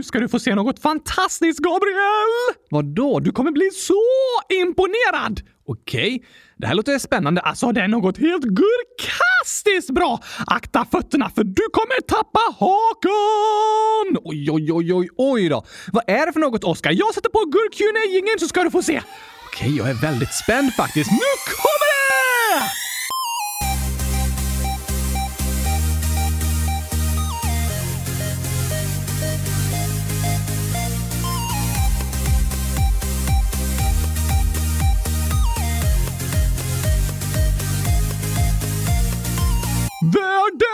nu ska du få se något fantastiskt, Gabriel! Vadå? Du kommer bli så imponerad! Okej, det här låter spännande. Alltså, det är något helt gurkastiskt bra! Akta fötterna för du kommer tappa hakan! Oj, oj, oj, oj, oj då. Vad är det för något, Oskar? Jag sätter på gurkjunejingen så ska du få se. Okej, jag är väldigt spänd faktiskt. Nu kommer det!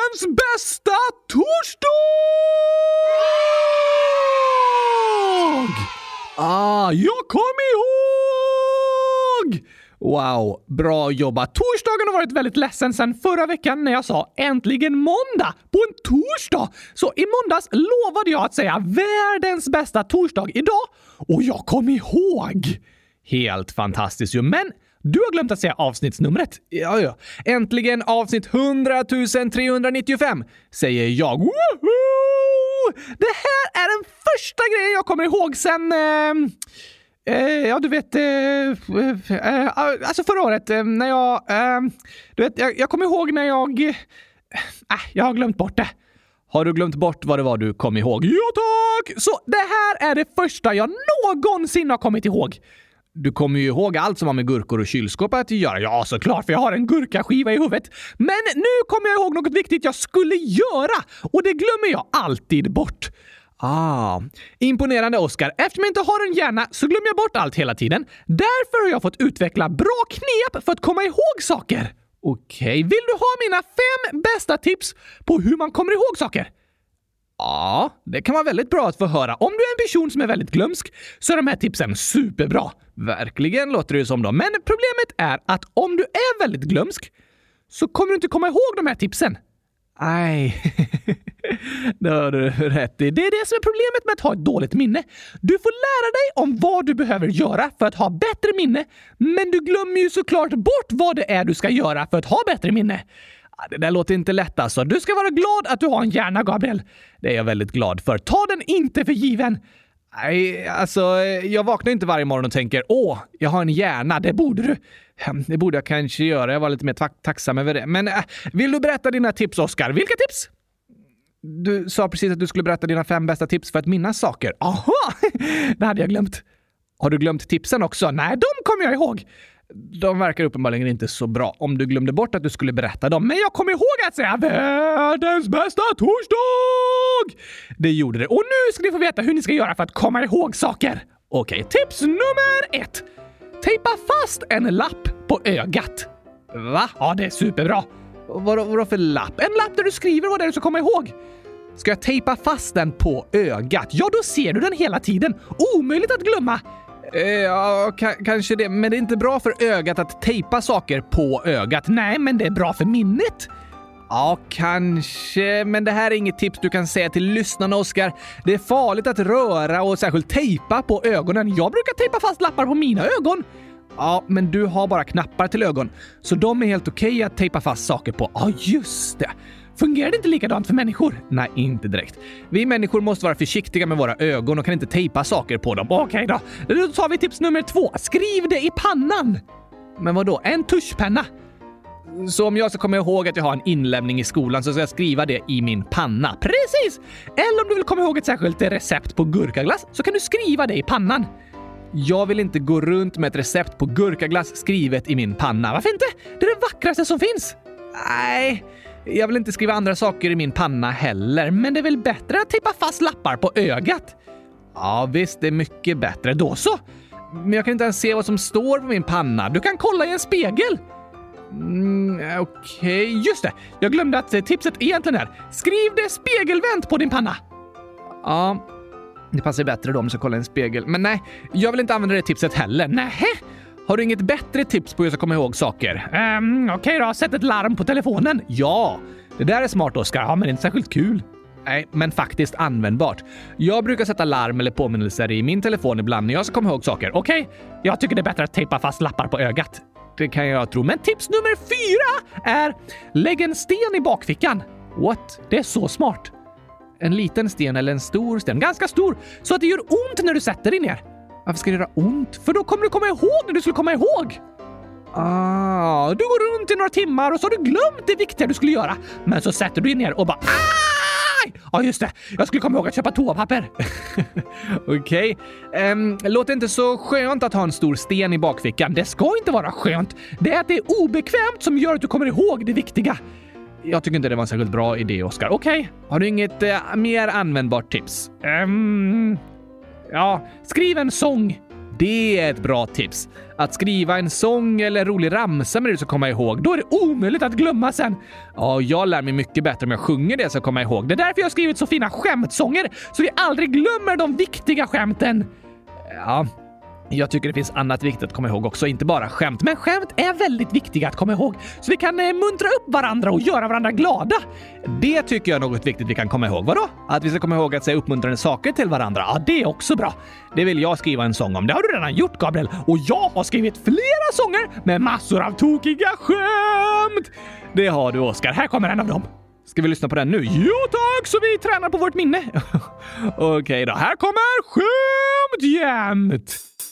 Världens bästa torsdag! Ah, jag kom ihåg! Wow, bra jobbat. Torsdagen har varit väldigt ledsen sedan förra veckan när jag sa äntligen måndag på en torsdag. Så i måndags lovade jag att säga världens bästa torsdag idag och jag kom ihåg. Helt fantastiskt ju, men du har glömt att säga avsnittsnumret. Ja, ja. Äntligen avsnitt 100 395, säger jag. Woho! Det här är den första grejen jag kommer ihåg sen... Eh, eh, ja, du vet... Eh, eh, alltså förra året eh, när jag... Eh, du vet, jag, jag kommer ihåg när jag... Eh, jag har glömt bort det. Har du glömt bort vad det var du kom ihåg? Ja, tack! Så det här är det första jag någonsin har kommit ihåg. Du kommer ju ihåg allt som har med gurkor och kylskåp att göra. Ja, såklart, för jag har en gurkaskiva i huvudet. Men nu kommer jag ihåg något viktigt jag skulle göra och det glömmer jag alltid bort. Ah, imponerande Oskar. Eftersom jag inte har en hjärna så glömmer jag bort allt hela tiden. Därför har jag fått utveckla bra knep för att komma ihåg saker. Okej, okay. vill du ha mina fem bästa tips på hur man kommer ihåg saker? Ja, det kan vara väldigt bra att få höra. Om du är en person som är väldigt glömsk så är de här tipsen superbra. Verkligen låter det ju som dem. Men problemet är att om du är väldigt glömsk så kommer du inte komma ihåg de här tipsen. Nej, det har du rätt i. Det är det som är problemet med att ha ett dåligt minne. Du får lära dig om vad du behöver göra för att ha bättre minne, men du glömmer ju såklart bort vad det är du ska göra för att ha bättre minne. Det där låter inte lätt alltså. Du ska vara glad att du har en hjärna, Gabriel. Det är jag väldigt glad för. Ta den inte för given. Nej, alltså, jag vaknar inte varje morgon och tänker åh, jag har en hjärna, det borde du. Det borde jag kanske göra. Jag var lite mer tacksam över det. Men äh, vill du berätta dina tips, Oskar? Vilka tips? Du sa precis att du skulle berätta dina fem bästa tips för att minnas saker. Aha! Det hade jag glömt. Har du glömt tipsen också? Nej, de kommer jag ihåg. De verkar uppenbarligen inte så bra om du glömde bort att du skulle berätta dem. Men jag kommer ihåg att säga världens bästa torsdag! Det gjorde det. Och nu ska ni få veta hur ni ska göra för att komma ihåg saker. Okej, tips nummer ett. Tejpa fast en lapp på ögat. Va? Ja, det är superbra. Vadå, vadå för lapp? En lapp där du skriver vad det är du ska komma ihåg. Ska jag tejpa fast den på ögat? Ja, då ser du den hela tiden. Omöjligt att glömma. Eh, ja, kanske det. Men det är inte bra för ögat att tejpa saker på ögat. Nej, men det är bra för minnet. Ja, kanske. Men det här är inget tips du kan säga till lyssnarna, Oskar. Det är farligt att röra och särskilt tejpa på ögonen. Jag brukar tejpa fast lappar på mina ögon. Ja, men du har bara knappar till ögon, så de är helt okej okay att tejpa fast saker på. Ja, just det. Fungerar det inte likadant för människor? Nej, inte direkt. Vi människor måste vara försiktiga med våra ögon och kan inte tejpa saker på dem. Okej okay, då. Då tar vi tips nummer två. Skriv det i pannan! Men vad då? En tuschpenna? Så om jag ska komma ihåg att jag har en inlämning i skolan så ska jag skriva det i min panna. Precis! Eller om du vill komma ihåg ett särskilt recept på gurkaglass så kan du skriva det i pannan. Jag vill inte gå runt med ett recept på gurkaglass skrivet i min panna. Varför inte? Det är det vackraste som finns. Nej, jag vill inte skriva andra saker i min panna heller, men det är väl bättre att tejpa fast lappar på ögat? Ja, visst, det är mycket bättre. Då så! Men jag kan inte ens se vad som står på min panna. Du kan kolla i en spegel. Mm, Okej, okay. just det. Jag glömde att eh, tipset egentligen är skriv det spegelvänt på din panna. Ja, det passar bättre då om du ska kolla i en spegel. Men nej, jag vill inte använda det tipset heller. Nähä? Har du inget bättre tips på hur jag ska komma ihåg saker? Um, Okej okay då, sätt ett larm på telefonen. Ja, det där är smart Oskar. Ja, men inte särskilt kul. Nej, men faktiskt användbart. Jag brukar sätta larm eller påminnelser i min telefon ibland när jag ska komma ihåg saker. Okej, okay? jag tycker det är bättre att tejpa fast lappar på ögat. Det kan jag tro. Men tips nummer fyra är lägg en sten i bakfickan. What? Det är så smart. En liten sten eller en stor sten? Ganska stor, så att det gör ont när du sätter dig ner. Varför ska det göra ont? För då kommer du komma ihåg när du skulle komma ihåg. Ah, du går runt i några timmar och så har du glömt det viktiga du skulle göra. Men så sätter du dig ner och bara Aj! Ja, just det. Jag skulle komma ihåg att köpa toapapper. Okej. Okay. Um, låter inte så skönt att ha en stor sten i bakfickan. Det ska inte vara skönt. Det är att det är obekvämt som gör att du kommer ihåg det viktiga. Jag tycker inte det var en särskilt bra idé, Oskar. Okej, okay. har du inget uh, mer användbart tips? Um, ja, skriv en sång. Det är ett bra tips. Att skriva en sång eller en rolig ramsa med det du ska komma ihåg, då är det omöjligt att glömma sen. Ja, jag lär mig mycket bättre om jag sjunger det jag ska komma ihåg. Det är därför jag har skrivit så fina skämtsånger, så vi aldrig glömmer de viktiga skämten. Ja, jag tycker det finns annat viktigt att komma ihåg också, inte bara skämt. Men skämt är väldigt viktiga att komma ihåg, så vi kan eh, muntra upp varandra och göra varandra glada. Det tycker jag är något viktigt vi kan komma ihåg. Vadå? Att vi ska komma ihåg att säga uppmuntrande saker till varandra? Ja, det är också bra. Det vill jag skriva en sång om. Det har du redan gjort, Gabriel. Och jag har skrivit flera sånger med massor av tokiga skämt! Det har du, Oskar. Här kommer en av dem. Ska vi lyssna på den nu? Jo tack, så vi tränar på vårt minne. Okej okay, då, här kommer skämt jämt!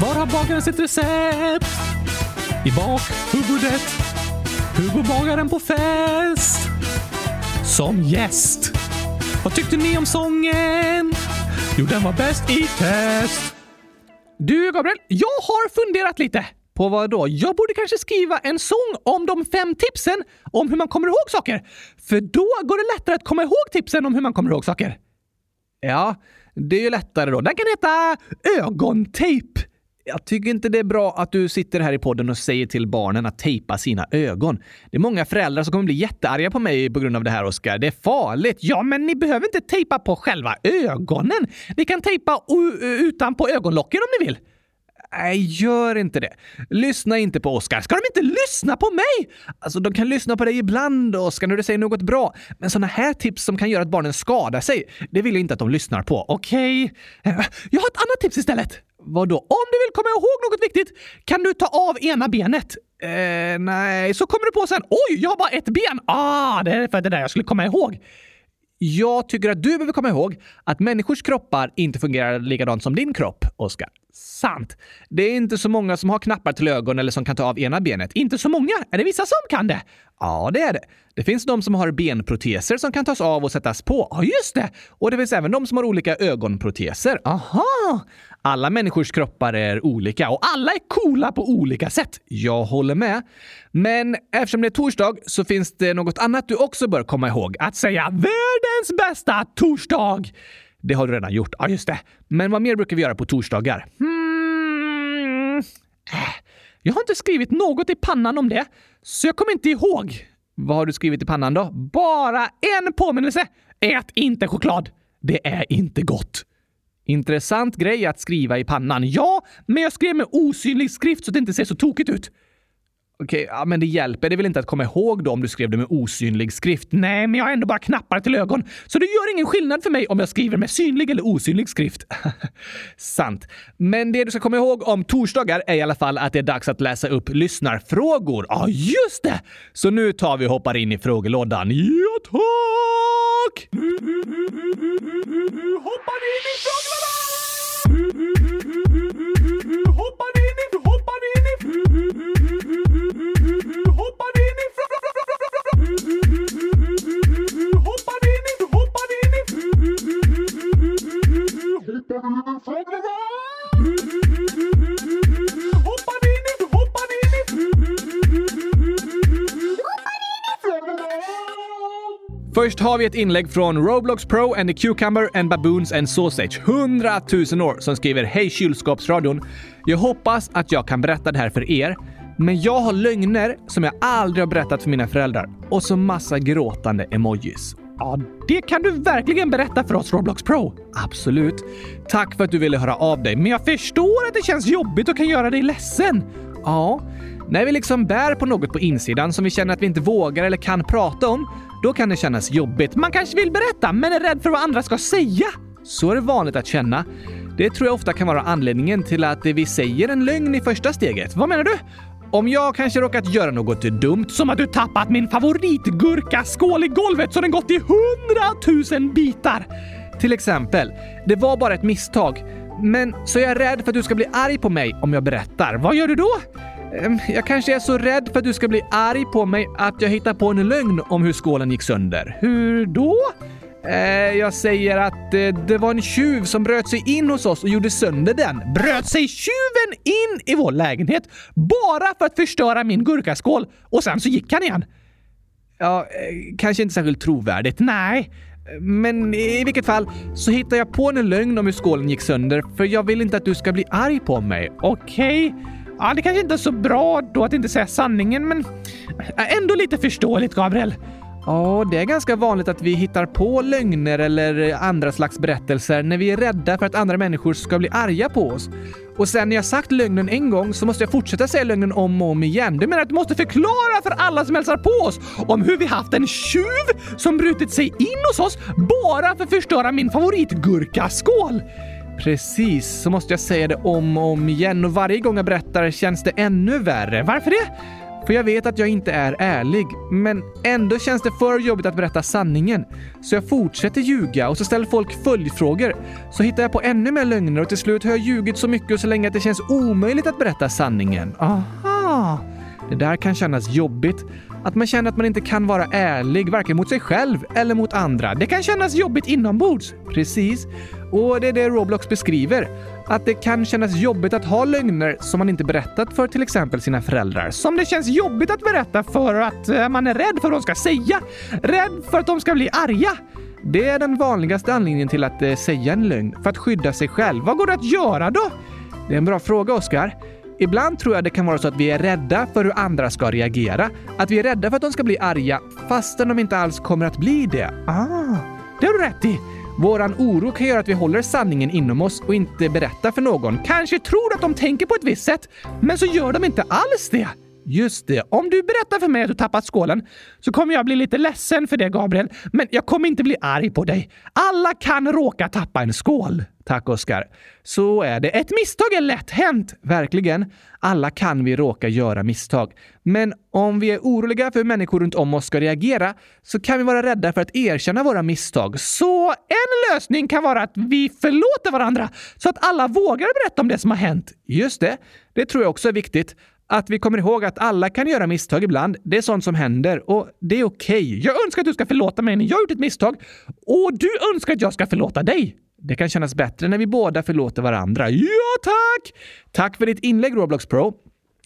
Var har bagaren sitt recept? I bakhuvudet. Hugo bagaren på fest. Som gäst. Vad tyckte ni om sången? Jo, den var bäst i test. Du, Gabriel, jag har funderat lite. På vad då? Jag borde kanske skriva en sång om de fem tipsen om hur man kommer ihåg saker. För då går det lättare att komma ihåg tipsen om hur man kommer ihåg saker. Ja, det är ju lättare då. Den kan heta ögontejp. Jag tycker inte det är bra att du sitter här i podden och säger till barnen att tejpa sina ögon. Det är många föräldrar som kommer bli jättearga på mig på grund av det här, Oskar. Det är farligt. Ja, men ni behöver inte tejpa på själva ögonen. Ni kan tejpa utanpå ögonlocken om ni vill. Nej, gör inte det. Lyssna inte på Oskar. Ska de inte lyssna på mig? Alltså, de kan lyssna på dig ibland, Oskar, när du säger något bra. Men såna här tips som kan göra att barnen skadar sig, det vill jag inte att de lyssnar på. Okej? Okay. Jag har ett annat tips istället. Vadå? Om du vill komma ihåg något viktigt kan du ta av ena benet. Eh, nej. Så kommer du på sen, oj, jag har bara ett ben. Ah, det är för det där jag skulle komma ihåg. Jag tycker att du behöver komma ihåg att människors kroppar inte fungerar likadant som din kropp, Oskar. Sant. Det är inte så många som har knappar till ögon eller som kan ta av ena benet. Inte så många? Är det vissa som kan det? Ja, det är det. Det finns de som har benproteser som kan tas av och sättas på. Ja, just det. Och det finns även de som har olika ögonproteser. Aha! Alla människors kroppar är olika och alla är coola på olika sätt. Jag håller med. Men eftersom det är torsdag så finns det något annat du också bör komma ihåg. Att säga världens bästa torsdag! Det har du redan gjort. Ja, just det. Men vad mer brukar vi göra på torsdagar? Hmm. Äh, jag har inte skrivit något i pannan om det, så jag kommer inte ihåg. Vad har du skrivit i pannan då? Bara en påminnelse! Ät inte choklad! Det är inte gott. Intressant grej att skriva i pannan. Ja, men jag skrev med osynlig skrift så det inte ser så tokigt ut. Okej, ja, men det hjälper det väl inte att komma ihåg då om du skrev det med osynlig skrift? Nej, men jag har ändå bara knappar till ögon, så det gör ingen skillnad för mig om jag skriver med synlig eller osynlig skrift. Sant. Men det du ska komma ihåg om torsdagar är i alla fall att det är dags att läsa upp lyssnarfrågor. Ja, just det! Så nu tar vi och hoppar in i frågelådan. Ja, tack! Hoppar in i frågelådan! Hoppar in i... Hoppar in i... Hoppar in i... Hoppar in i... Hoppar in i... Hoppar in i! Hoppar in i... Hoppar in i... Först har vi ett inlägg från Roblox Pro and the Cucumber and Baboons and Sausage, 100 000 år, som skriver Hej kylskåpsradion! Jag hoppas att jag kan berätta det här för er, men jag har lögner som jag aldrig har berättat för mina föräldrar och så massa gråtande emojis. Ja, det kan du verkligen berätta för oss Roblox Pro. Absolut. Tack för att du ville höra av dig, Men jag förstår att det känns jobbigt och kan göra dig ledsen. Ja, när vi liksom bär på något på insidan som vi känner att vi inte vågar eller kan prata om, då kan det kännas jobbigt. Man kanske vill berätta, men är rädd för vad andra ska säga. Så är det vanligt att känna. Det tror jag ofta kan vara anledningen till att vi säger en lögn i första steget. Vad menar du? Om jag kanske råkat göra något dumt, Som att du tappat min favoritgurkaskål i golvet så den gått i hundratusen bitar. till exempel, det var bara ett misstag, men så är jag rädd för att du ska bli arg på mig om jag berättar. Vad gör du då? Ehm, jag kanske är så rädd för att du ska bli arg på mig att jag hittar på en lögn om hur skålen gick sönder. Hur då? Eh, Jag säger att eh, det var en tjuv som bröt sig in hos oss och gjorde sönder den. Bröt sig tjuven in i vår lägenhet bara för att förstöra min gurkaskål och sen så gick han igen? Ja, eh, kanske inte särskilt trovärdigt. Nej. Men i vilket fall så hittar jag på en lögn om hur skålen gick sönder för jag vill inte att du ska bli arg på mig. Okej. Ja, det kanske inte är så bra då att inte säga sanningen, men eh, ändå lite förståeligt, Gabriel. Ja, det är ganska vanligt att vi hittar på lögner eller andra slags berättelser när vi är rädda för att andra människor ska bli arga på oss. Och sen när jag sagt lögnen en gång så måste jag fortsätta säga lögnen om och om igen. Du menar att du måste förklara för alla som hälsar på oss om hur vi haft en tjuv som brutit sig in hos oss bara för att förstöra min favoritgurkaskål? Precis, så måste jag säga det om och om igen och varje gång jag berättar känns det ännu värre. Varför det? För jag vet att jag inte är ärlig, men ändå känns det för jobbigt att berätta sanningen. Så jag fortsätter ljuga och så ställer folk följdfrågor. Så hittar jag på ännu mer lögner och till slut har jag ljugit så mycket och så länge att det känns omöjligt att berätta sanningen. Aha. Det där kan kännas jobbigt. Att man känner att man inte kan vara ärlig, varken mot sig själv eller mot andra. Det kan kännas jobbigt inombords. Precis. Och det är det Roblox beskriver. Att det kan kännas jobbigt att ha lögner som man inte berättat för till exempel sina föräldrar. Som det känns jobbigt att berätta för att eh, man är rädd för vad de ska säga. Rädd för att de ska bli arga. Det är den vanligaste anledningen till att eh, säga en lögn, för att skydda sig själv. Vad går det att göra då? Det är en bra fråga, Oskar. Ibland tror jag det kan vara så att vi är rädda för hur andra ska reagera. Att vi är rädda för att de ska bli arga, fastän de inte alls kommer att bli det. Ah, det har du rätt i. Våran oro kan göra att vi håller sanningen inom oss och inte berättar för någon. Kanske tror att de tänker på ett visst sätt, men så gör de inte alls det. Just det. Om du berättar för mig att du tappat skålen så kommer jag bli lite ledsen för det, Gabriel. Men jag kommer inte bli arg på dig. Alla kan råka tappa en skål. Tack, Oskar. Så är det. Ett misstag är lätt hänt. Verkligen. Alla kan vi råka göra misstag. Men om vi är oroliga för hur människor runt om oss ska reagera så kan vi vara rädda för att erkänna våra misstag. Så en lösning kan vara att vi förlåter varandra så att alla vågar berätta om det som har hänt. Just det. Det tror jag också är viktigt. Att vi kommer ihåg att alla kan göra misstag ibland. Det är sånt som händer och det är okej. Okay. Jag önskar att du ska förlåta mig när jag har gjort ett misstag och du önskar att jag ska förlåta dig. Det kan kännas bättre när vi båda förlåter varandra. Ja, tack! Tack för ditt inlägg, Roblox Pro.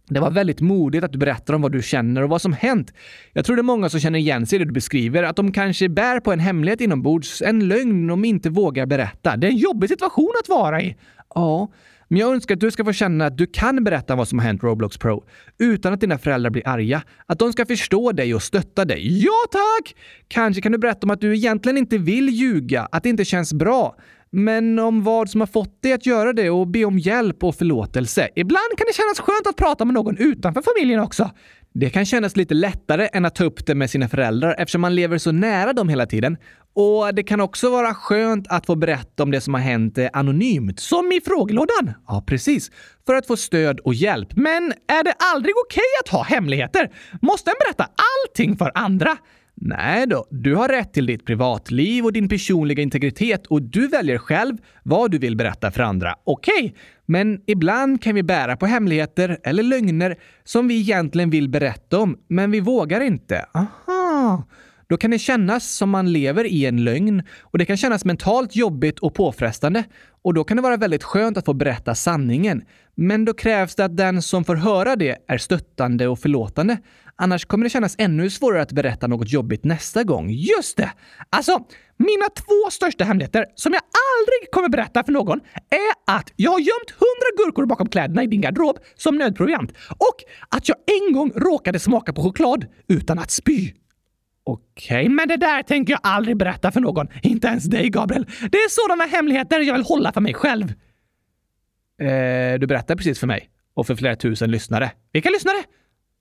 Det var väldigt modigt att du berättar om vad du känner och vad som hänt. Jag tror det är många som känner igen sig i det du beskriver, att de kanske bär på en hemlighet inombords, en lögn de inte vågar berätta. Det är en jobbig situation att vara i. Ja, men jag önskar att du ska få känna att du kan berätta vad som har hänt Roblox Pro utan att dina föräldrar blir arga. Att de ska förstå dig och stötta dig. Ja, tack! Kanske kan du berätta om att du egentligen inte vill ljuga, att det inte känns bra men om vad som har fått dig att göra det och be om hjälp och förlåtelse. Ibland kan det kännas skönt att prata med någon utanför familjen också. Det kan kännas lite lättare än att ta upp det med sina föräldrar eftersom man lever så nära dem hela tiden. Och det kan också vara skönt att få berätta om det som har hänt eh, anonymt. Som i frågelådan? Ja, precis. För att få stöd och hjälp. Men är det aldrig okej okay att ha hemligheter? Måste en berätta allting för andra? Nej då, du har rätt till ditt privatliv och din personliga integritet och du väljer själv vad du vill berätta för andra. Okej, okay. men ibland kan vi bära på hemligheter eller lögner som vi egentligen vill berätta om, men vi vågar inte. Aha. Då kan det kännas som man lever i en lögn och det kan kännas mentalt jobbigt och påfrestande. Och då kan det vara väldigt skönt att få berätta sanningen. Men då krävs det att den som får höra det är stöttande och förlåtande. Annars kommer det kännas ännu svårare att berätta något jobbigt nästa gång. Just det! Alltså, mina två största hemligheter som jag aldrig kommer berätta för någon är att jag har gömt hundra gurkor bakom kläderna i din garderob som nödproviant och att jag en gång råkade smaka på choklad utan att spy. Okej, okay, men det där tänker jag aldrig berätta för någon. Inte ens dig, Gabriel. Det är sådana hemligheter jag vill hålla för mig själv. Eh, du berättar precis för mig och för flera tusen lyssnare. Vilka lyssnare?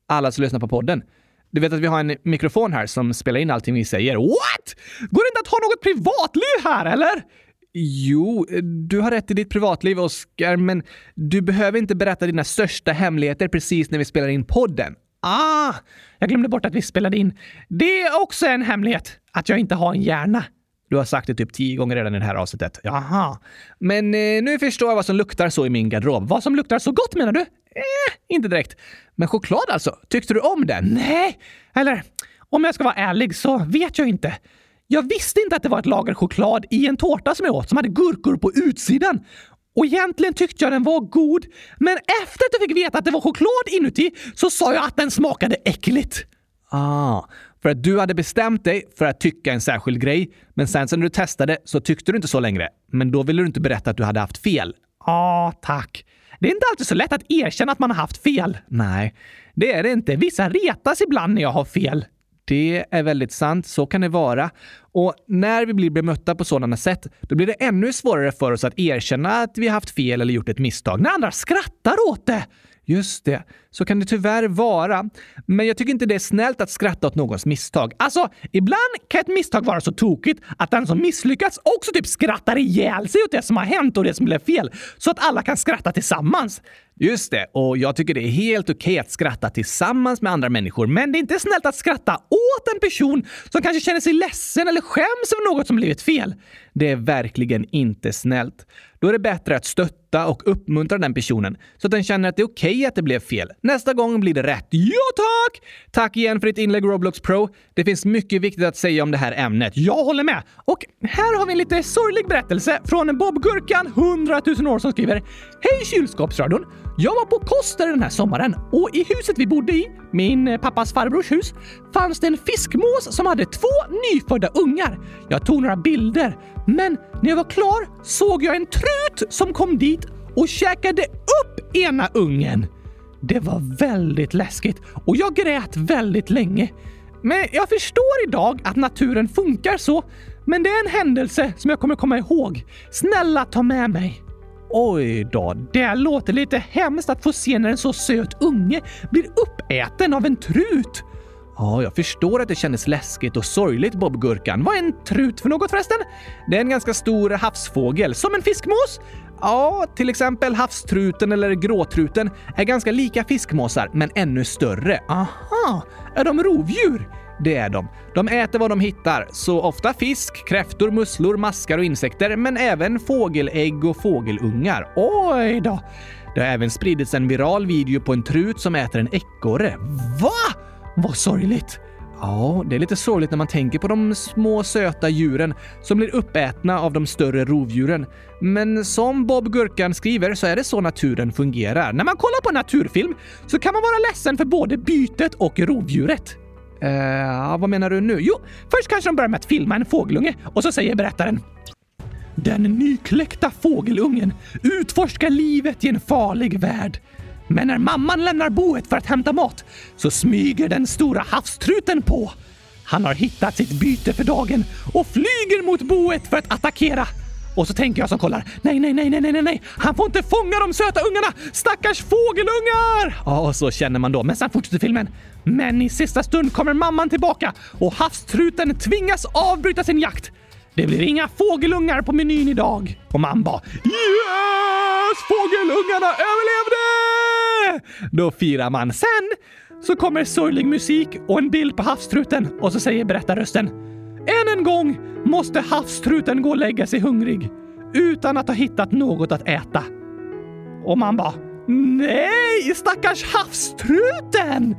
alla som lyssnar på podden. Du vet att vi har en mikrofon här som spelar in allting vi säger. What? Går det inte att ha något privatliv här, eller? Jo, du har rätt i ditt privatliv, Oskar, men du behöver inte berätta dina största hemligheter precis när vi spelar in podden. Ah, jag glömde bort att vi spelade in. Det är också en hemlighet, att jag inte har en hjärna. Du har sagt det typ tio gånger redan i det här avsnittet. Jaha. Men eh, nu förstår jag vad som luktar så i min garderob. Vad som luktar så gott menar du? Eh, inte direkt. Men choklad alltså? Tyckte du om den? Nej, eller om jag ska vara ärlig så vet jag inte. Jag visste inte att det var ett lager choklad i en tårta som jag åt som hade gurkor på utsidan. Och egentligen tyckte jag den var god, men efter att jag fick veta att det var choklad inuti så sa jag att den smakade äckligt. Ah, för att du hade bestämt dig för att tycka en särskild grej, men sen när du testade så tyckte du inte så längre. Men då ville du inte berätta att du hade haft fel. Ja, ah, tack. Det är inte alltid så lätt att erkänna att man har haft fel. Nej, det är det inte. Vissa retas ibland när jag har fel. Det är väldigt sant, så kan det vara. Och när vi blir bemötta på sådana sätt, då blir det ännu svårare för oss att erkänna att vi har haft fel eller gjort ett misstag. När andra skrattar åt det! Just det, så kan det tyvärr vara. Men jag tycker inte det är snällt att skratta åt någons misstag. Alltså, ibland kan ett misstag vara så tokigt att den som misslyckats också typ skrattar ihjäl sig åt det som har hänt och det som blev fel, så att alla kan skratta tillsammans. Just det, och jag tycker det är helt okej okay att skratta tillsammans med andra människor, men det är inte snällt att skratta åt en person som kanske känner sig ledsen eller skäms över något som blivit fel. Det är verkligen inte snällt. Då är det bättre att stötta och uppmuntra den personen så att den känner att det är okej okay att det blev fel. Nästa gång blir det rätt. Ja, tack! Tack igen för ditt inlägg Roblox Pro. Det finns mycket viktigt att säga om det här ämnet. Jag håller med. Och här har vi en lite sorglig berättelse från Bob Gurkan, 100 000 år, som skriver Hej kylskåpsradion! Jag var på Koster den här sommaren och i huset vi bodde i, min pappas farbrors hus, fanns det en fiskmås som hade två nyfödda ungar. Jag tog några bilder, men när jag var klar såg jag en trut som kom dit och käkade upp ena ungen. Det var väldigt läskigt och jag grät väldigt länge. Men jag förstår idag att naturen funkar så, men det är en händelse som jag kommer komma ihåg. Snälla ta med mig. Oj då, det låter lite hemskt att få se när en så söt unge blir uppäten av en trut. Ja, jag förstår att det kändes läskigt och sorgligt, Bob Gurkan. Vad är en trut för något förresten? Det är en ganska stor havsfågel, som en fiskmås. Ja, till exempel havstruten eller gråtruten är ganska lika fiskmåsar, men ännu större. Aha, är de rovdjur? Det är de. De äter vad de hittar, så ofta fisk, kräftor, musslor, maskar och insekter, men även fågelägg och fågelungar. Oj då! Det har även spridits en viral video på en trut som äter en ekorre. Va? Vad sorgligt! Ja, det är lite sorgligt när man tänker på de små söta djuren som blir uppätna av de större rovdjuren. Men som Bob Gurkan skriver så är det så naturen fungerar. När man kollar på en naturfilm så kan man vara ledsen för både bytet och rovdjuret. Eh, vad menar du nu? Jo, först kanske de börjar med att filma en fågelunge och så säger berättaren den nykläckta fågelungen utforskar livet i en farlig värld. Men när mamman lämnar boet för att hämta mat så smyger den stora havstruten på. Han har hittat sitt byte för dagen och flyger mot boet för att attackera. Och så tänker jag som kollar, nej, nej, nej, nej, nej, nej, han får inte fånga de söta ungarna! Stackars fågelungar! Ja, och så känner man då, men sen fortsätter filmen. Men i sista stund kommer mamman tillbaka och havstruten tvingas avbryta sin jakt. Det blir inga fågelungar på menyn idag. Och man bara Yes! Fågelungarna överlevde! Då firar man. Sen så kommer sorglig musik och en bild på havstruten och så säger berättarrösten Än en gång måste havstruten gå och lägga sig hungrig utan att ha hittat något att äta. Och man bara Nej, stackars havstruten!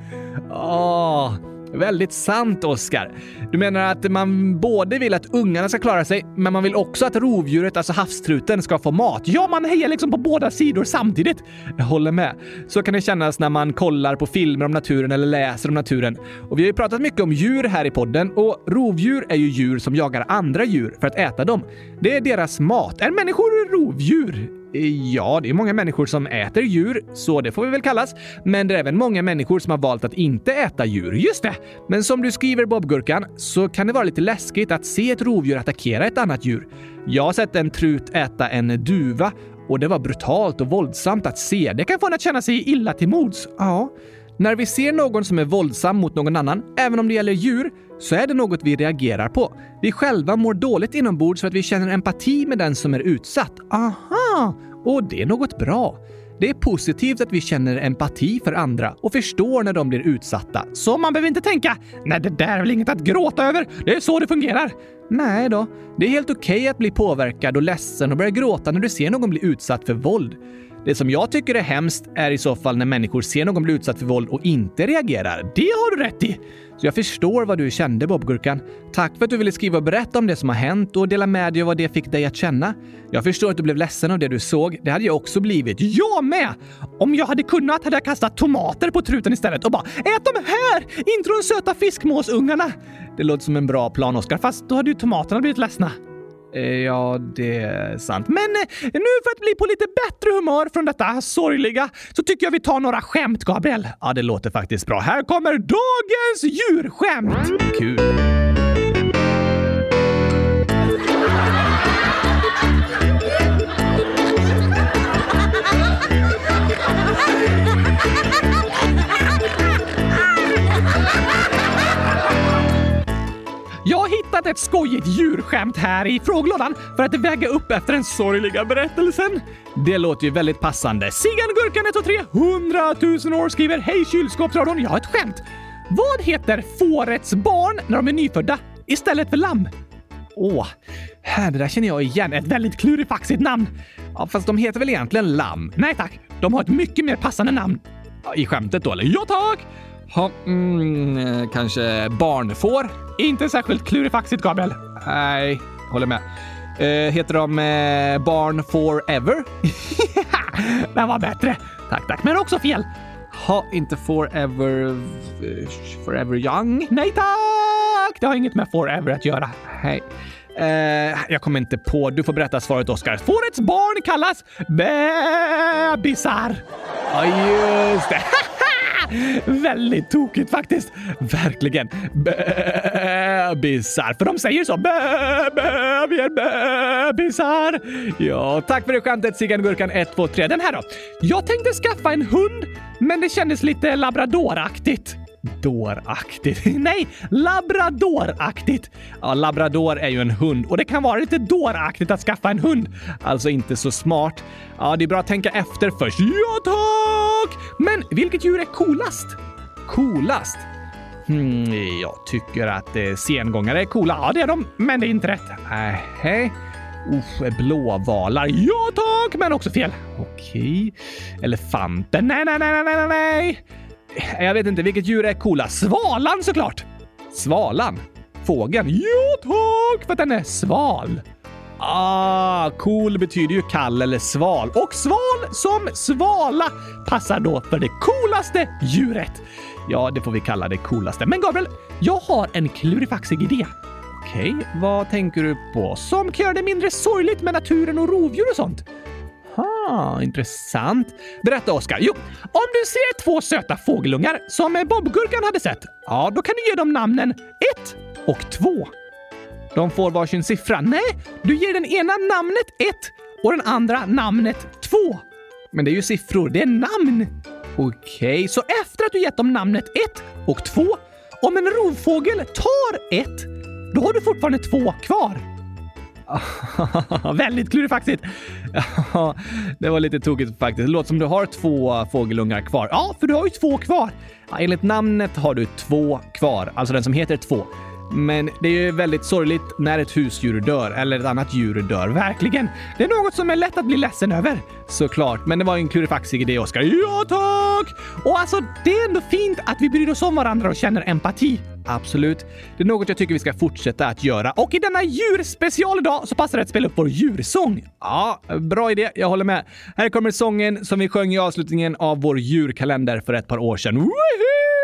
Åh, väldigt sant, Oskar. Du menar att man både vill att ungarna ska klara sig, men man vill också att rovdjuret, alltså havstruten, ska få mat? Ja, man hejar liksom på båda sidor samtidigt. Jag håller med. Så kan det kännas när man kollar på filmer om naturen eller läser om naturen. Och vi har ju pratat mycket om djur här i podden och rovdjur är ju djur som jagar andra djur för att äta dem. Det är deras mat. Är människor rovdjur? Ja, det är många människor som äter djur, så det får vi väl kallas. Men det är även många människor som har valt att inte äta djur. Just det! Men som du skriver Bob-Gurkan så kan det vara lite läskigt att se ett rovdjur attackera ett annat djur. Jag har sett en trut äta en duva och det var brutalt och våldsamt att se. Det kan få en att känna sig illa till mods. Ja. När vi ser någon som är våldsam mot någon annan, även om det gäller djur, så är det något vi reagerar på. Vi själva mår dåligt inombords för att vi känner empati med den som är utsatt. Aha! Och det är något bra. Det är positivt att vi känner empati för andra och förstår när de blir utsatta. Så man behöver inte tänka “Nej, det där är väl inget att gråta över. Det är så det fungerar.” Nej då. Det är helt okej okay att bli påverkad och ledsen och börja gråta när du ser någon bli utsatt för våld. Det som jag tycker är hemskt är i så fall när människor ser någon bli utsatt för våld och inte reagerar. Det har du rätt i! Så jag förstår vad du kände, Bob-Gurkan. Tack för att du ville skriva och berätta om det som har hänt och dela med dig av vad det fick dig att känna. Jag förstår att du blev ledsen av det du såg. Det hade jag också blivit. Jag med! Om jag hade kunnat hade jag kastat tomater på truten istället och bara “Ät de här! Inte de söta fiskmåsungarna!” Det låter som en bra plan, Oskar, fast då hade ju tomaterna blivit ledsna. Eh, ja, det är sant. Men eh, nu för att bli på lite bättre humör från detta sorgliga så tycker jag vi tar några skämt, Gabriel. Ja, det låter faktiskt bra. Här kommer dagens djurskämt! Kul! Hittat ett skojigt djurskämt här i frågelådan för att väga upp efter den sorgliga berättelsen. Det låter ju väldigt passande. Siggan Gurkan 123 100 000 år skriver Hej kylskåpsradion, jag har ett skämt. Vad heter fårets barn när de är nyfödda istället för lamm? Åh, det där känner jag igen. Ett väldigt klurifaxigt namn. Ja, fast de heter väl egentligen lamm? Nej tack, de har ett mycket mer passande namn. I skämtet då, eller? Ja tack! Ha, mm, eh, kanske barnfår? Inte särskilt klurifaxigt, Gabriel. Nej, håller med. Eh, heter de eh, Barn Forever? Den var bättre. Tack, tack. Men också fel. Ha, inte Forever... Eh, forever Young? Nej tack! Det har inget med Forever att göra. Hej. Eh, jag kommer inte på. Du får berätta svaret, Oskar. Fårets barn kallas bebisar. Ja, just det. Väldigt tokigt faktiskt. Verkligen. Bebisar. För de säger så. Bä, vi är bebisar. Ja, tack för det skämtet Cigangurkan 123. Den här då. Jag tänkte skaffa en hund, men det kändes lite labradoraktigt. Dåraktigt. Nej, labradoraktigt. Ja, labrador är ju en hund och det kan vara lite dåraktigt att skaffa en hund. Alltså inte så smart. Ja, det är bra att tänka efter först. Ja, tack! Men vilket djur är coolast? Coolast? Hmm, jag tycker att eh, sengångare är coola. Ja, det är de, men det är inte rätt. Nej. Usch, blåvalar. Ja tack, men också fel. Okej. Elefanter. Nej, nej, nej, nej, nej, nej. Jag vet inte, vilket djur är coola? Svalan såklart! Svalan? Fågeln? Ja tack, för att den är sval. Ah, cool betyder ju kall eller sval. Och sval som svala passar då för det coolaste djuret. Ja, det får vi kalla det coolaste. Men Gabriel, jag har en klurifaxig idé. Okej, okay, vad tänker du på? Som kan göra det mindre sorgligt med naturen och rovdjur och sånt? Aha, intressant. Berätta, Oskar. Jo, om du ser två söta fågelungar som Bobgurkan hade sett, ja, då kan du ge dem namnen 1 och 2. De får varsin siffra. Nej, du ger den ena namnet 1 och den andra namnet 2. Men det är ju siffror, det är namn. Okej, okay, så efter att du gett dem namnet 1 och 2, om en rovfågel tar 1, då har du fortfarande 2 kvar. Väldigt klurifaxigt. Det var lite tokigt faktiskt. Det låter som du har två fågelungar kvar. Ja, för du har ju två kvar. Ja, enligt namnet har du två kvar, alltså den som heter två. Men det är ju väldigt sorgligt när ett husdjur dör eller ett annat djur dör. Verkligen. Det är något som är lätt att bli ledsen över. Såklart, men det var en klurifaxig idé, Oskar. Ja, tack! Och alltså, det är ändå fint att vi bryr oss om varandra och känner empati. Absolut. Det är något jag tycker vi ska fortsätta att göra. Och i denna djurspecial idag så passar det att spela upp vår djursång. Ja, bra idé. Jag håller med. Här kommer sången som vi sjöng i avslutningen av vår djurkalender för ett par år sedan. Woohoo!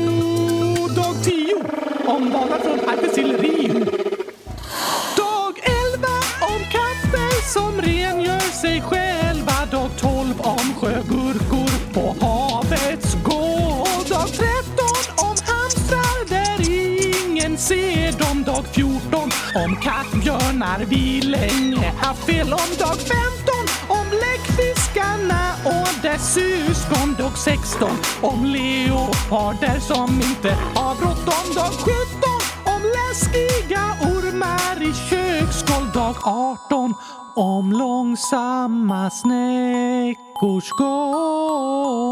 ombanar från Arktis till Rio. Dag 11 om katter som rengör sig själva. Dag 12 om sjögurkor på havets gård. Dag 13 om hamstrar där ingen ser dem. Dag 14 om kattbjörnar vi länge haft fel om. Dag 15 Anna och dess syskon. Dag 16 om leoparder som inte har bråttom. Dag 17 om läskiga ormar i köksgolv. Dag 18 om långsamma snäckors gång.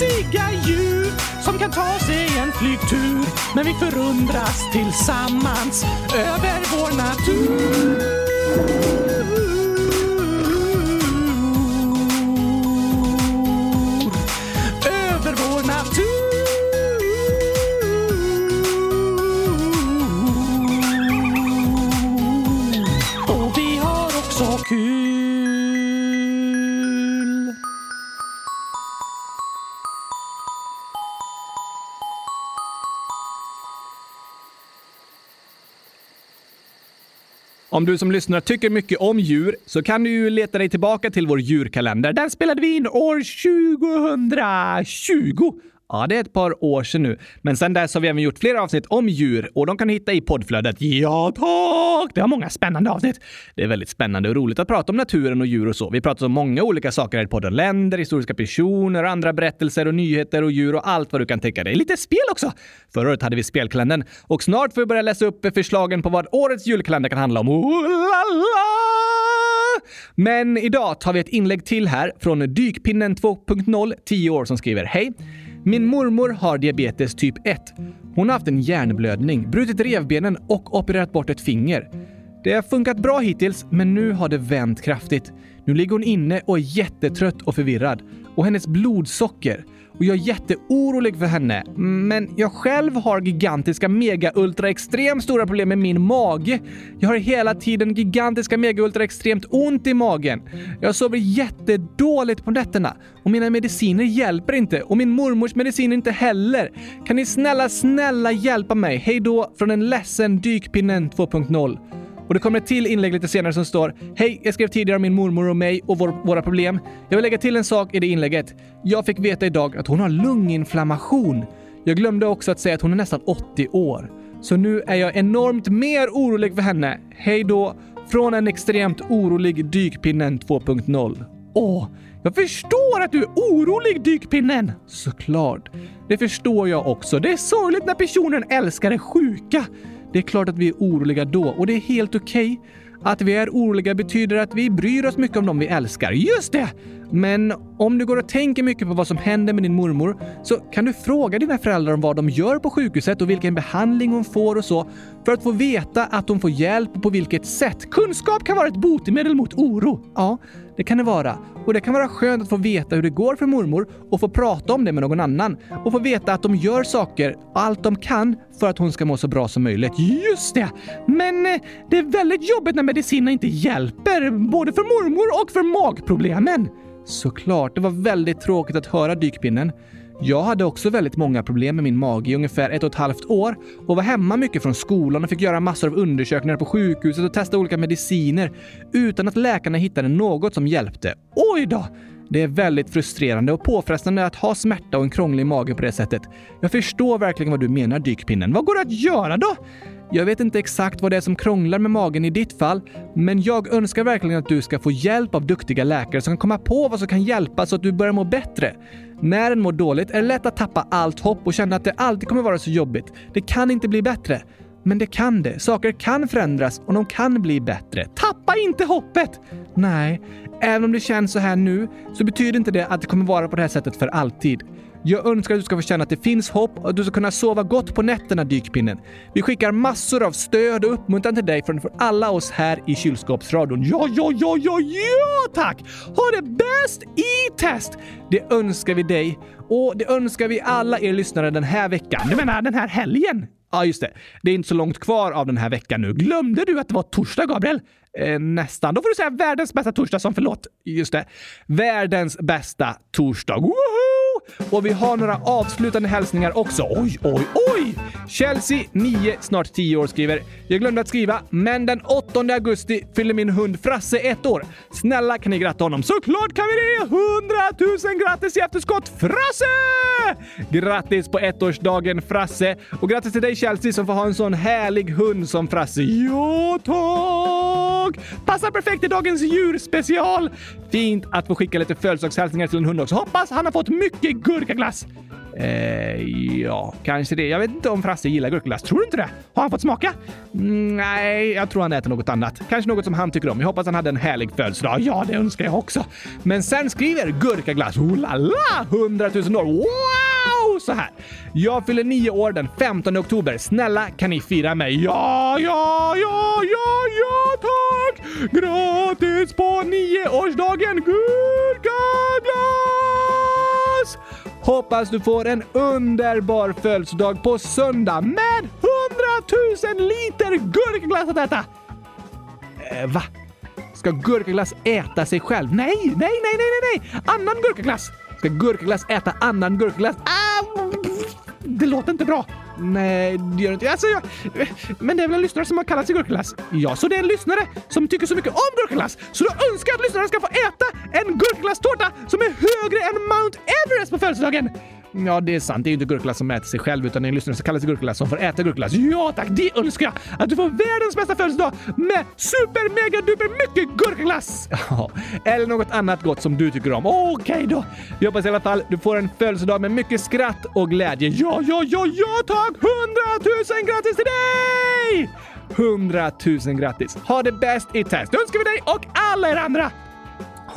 Mysiga djur som kan ta sig en flygtur. Men vi förundras tillsammans över vår natur. Över vår natur. Och vi har också kul. Om du som lyssnar tycker mycket om djur så kan du ju leta dig tillbaka till vår djurkalender. Den spelade vi in år 2020. Ja, det är ett par år sedan nu. Men sen dess har vi även gjort flera avsnitt om djur och de kan du hitta i poddflödet. Ja, tack! Det har många spännande avsnitt. Det är väldigt spännande och roligt att prata om naturen och djur och så. Vi pratar om många olika saker här i podden. Länder, historiska personer, andra berättelser och nyheter och djur och allt vad du kan tänka dig. Lite spel också! Förra året hade vi spelkalendern och snart får vi börja läsa upp förslagen på vad årets julkalender kan handla om. Oh, la, la! Men idag tar vi ett inlägg till här från Dykpinnen 2.0, 10 år, som skriver Hej! Min mormor har diabetes typ 1. Hon har haft en hjärnblödning, brutit revbenen och opererat bort ett finger. Det har funkat bra hittills, men nu har det vänt kraftigt. Nu ligger hon inne och är jättetrött och förvirrad. Och hennes blodsocker. Och jag är jätteorolig för henne. Men jag själv har gigantiska mega ultra extremt stora problem med min mage. Jag har hela tiden gigantiska mega ultra extremt ont i magen. Jag sover jättedåligt på nätterna och mina mediciner hjälper inte och min mormors mediciner inte heller. Kan ni snälla, snälla hjälpa mig? Hej då från en ledsen dykpinnen 2.0. Och det kommer ett till inlägg lite senare som står Hej, jag skrev tidigare om min mormor och mig och vår, våra problem. Jag vill lägga till en sak i det inlägget. Jag fick veta idag att hon har lunginflammation. Jag glömde också att säga att hon är nästan 80 år. Så nu är jag enormt mer orolig för henne. Hej då! Från en extremt orolig Dykpinnen 2.0. Åh, jag förstår att du är orolig, Dykpinnen! Såklart. Det förstår jag också. Det är sorgligt när personen älskar är sjuka. Det är klart att vi är oroliga då och det är helt okej. Okay. Att vi är oroliga betyder att vi bryr oss mycket om dem vi älskar. Just det! Men om du går och tänker mycket på vad som händer med din mormor så kan du fråga dina föräldrar om vad de gör på sjukhuset och vilken behandling hon får och så för att få veta att hon får hjälp och på vilket sätt. Kunskap kan vara ett botemedel mot oro. Ja, det kan det vara. Och det kan vara skönt att få veta hur det går för mormor och få prata om det med någon annan och få veta att de gör saker, allt de kan, för att hon ska må så bra som möjligt. Just det! Men eh, det är väldigt jobbigt när medicinerna inte hjälper, både för mormor och för magproblemen. Såklart, det var väldigt tråkigt att höra dykpinnen. Jag hade också väldigt många problem med min mage i ungefär ett och ett halvt år och var hemma mycket från skolan och fick göra massor av undersökningar på sjukhuset och testa olika mediciner utan att läkarna hittade något som hjälpte. Oj då! Det är väldigt frustrerande och påfrestande att ha smärta och en krånglig mage på det sättet. Jag förstår verkligen vad du menar, dykpinnen. Vad går det att göra då? Jag vet inte exakt vad det är som krånglar med magen i ditt fall, men jag önskar verkligen att du ska få hjälp av duktiga läkare som kan komma på vad som kan hjälpa så att du börjar må bättre. När en mår dåligt är det lätt att tappa allt hopp och känna att det alltid kommer vara så jobbigt. Det kan inte bli bättre. Men det kan det. Saker kan förändras och de kan bli bättre. Tappa inte hoppet! Nej, även om det känns så här nu så betyder inte det att det kommer vara på det här sättet för alltid. Jag önskar att du ska få känna att det finns hopp och att du ska kunna sova gott på nätterna, Dykpinnen. Vi skickar massor av stöd och uppmuntran till dig från alla oss här i Kylskåpsradion. Ja, ja, ja, ja, ja tack! Ha det bäst i test! Det önskar vi dig och det önskar vi alla er lyssnare den här veckan. Du menar den här helgen? Ja, just det. Det är inte så långt kvar av den här veckan nu. Glömde du att det var torsdag, Gabriel? Eh, nästan. Då får du säga världens bästa torsdag som förlåt. Just det. Världens bästa torsdag. Woho! Och vi har några avslutande hälsningar också. Oj, oj, oj! Chelsea, 9, snart 10 år, skriver “Jag glömde att skriva, men den 8 augusti fyller min hund Frasse ett år. Snälla kan ni gratta honom?” Såklart kan vi det! 100 000 grattis i efterskott, Frasse! Grattis på ettårsdagen Frasse! Och grattis till dig Chelsea som får ha en sån härlig hund som Frasse. Ja, tack! Passar perfekt i dagens djurspecial. Fint att få skicka lite födelsedagshälsningar till en hund också. Hoppas han har fått mycket gurkaglass. Eh, ja, kanske det. Jag vet inte om Frasse gillar gurkaglass. Tror du inte det? Har han fått smaka? Mm, nej, jag tror han äter något annat. Kanske något som han tycker om. Jag hoppas han hade en härlig födelsedag. Ja, det önskar jag också. Men sen skriver gurkaglass, oh la la, 100 000 år. Wow! Så här. Jag fyller nio år den 15 oktober. Snälla, kan ni fira mig? Ja, ja, ja, ja, ja, tack! Grattis på nioårsdagen, Gurka! Hoppas du får en underbar födelsedag på söndag med 100 000 liter gurkaglass att äta! Eh, va? Ska gurkaglass äta sig själv? Nej, nej, nej, nej, nej, nej! Annan gurkaglass! Ska gurkaglass äta annan gurkaglass? Ah, det låter inte bra. Nej, det gör det inte. Alltså, jag, men det är väl en lyssnare som har kallat sig gurkaglass? Ja, så det är en lyssnare som tycker så mycket om gurkaglass så du önskar att lyssnaren ska få äta en gurkaglasstårta som är högre än Mount Everest på födelsedagen! Ja, det är sant. Det är ju inte gurkaglass som äter sig själv, utan det är en lyssnare som kallar sig gurkaglass som får äta gurkaglass. Ja tack, det önskar jag! Att du får världens bästa födelsedag med super mega duper mycket gurkaglass! Ja, eller något annat gott som du tycker om. Okej okay då! Jag hoppas i alla fall du får en födelsedag med mycket skratt och glädje. Ja, ja, ja, ja tack! Hundratusen grattis till dig! Hundratusen grattis! Ha det bäst i test! Det önskar vi dig och alla er andra!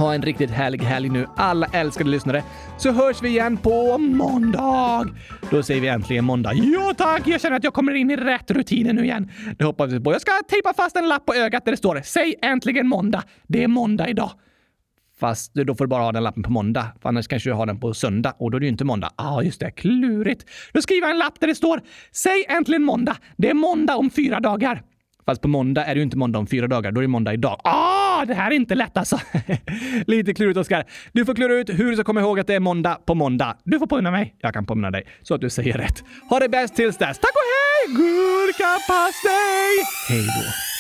Ha en riktigt härlig helg nu, alla älskade lyssnare. Så hörs vi igen på måndag. Då säger vi äntligen måndag. Jo tack! Jag känner att jag kommer in i rätt rutiner nu igen. Det hoppas vi på. Jag ska tejpa fast en lapp på ögat där det står “Säg äntligen måndag”. Det är måndag idag. Fast då får du bara ha den lappen på måndag, för annars kanske du har den på söndag och då är det ju inte måndag. Ja, ah, just det. Klurigt. Då skriver jag en lapp där det står “Säg äntligen måndag”. Det är måndag om fyra dagar. Fast på måndag är det ju inte måndag om fyra dagar, då är det måndag idag. Ah, det här är inte lätt alltså. Lite klurigt Oskar. Du får klura ut hur du ska komma ihåg att det är måndag på måndag. Du får påminna mig. Jag kan påminna dig så att du säger rätt. Ha det bäst tills dess. Tack och hej! Gurkapastej! Hej då.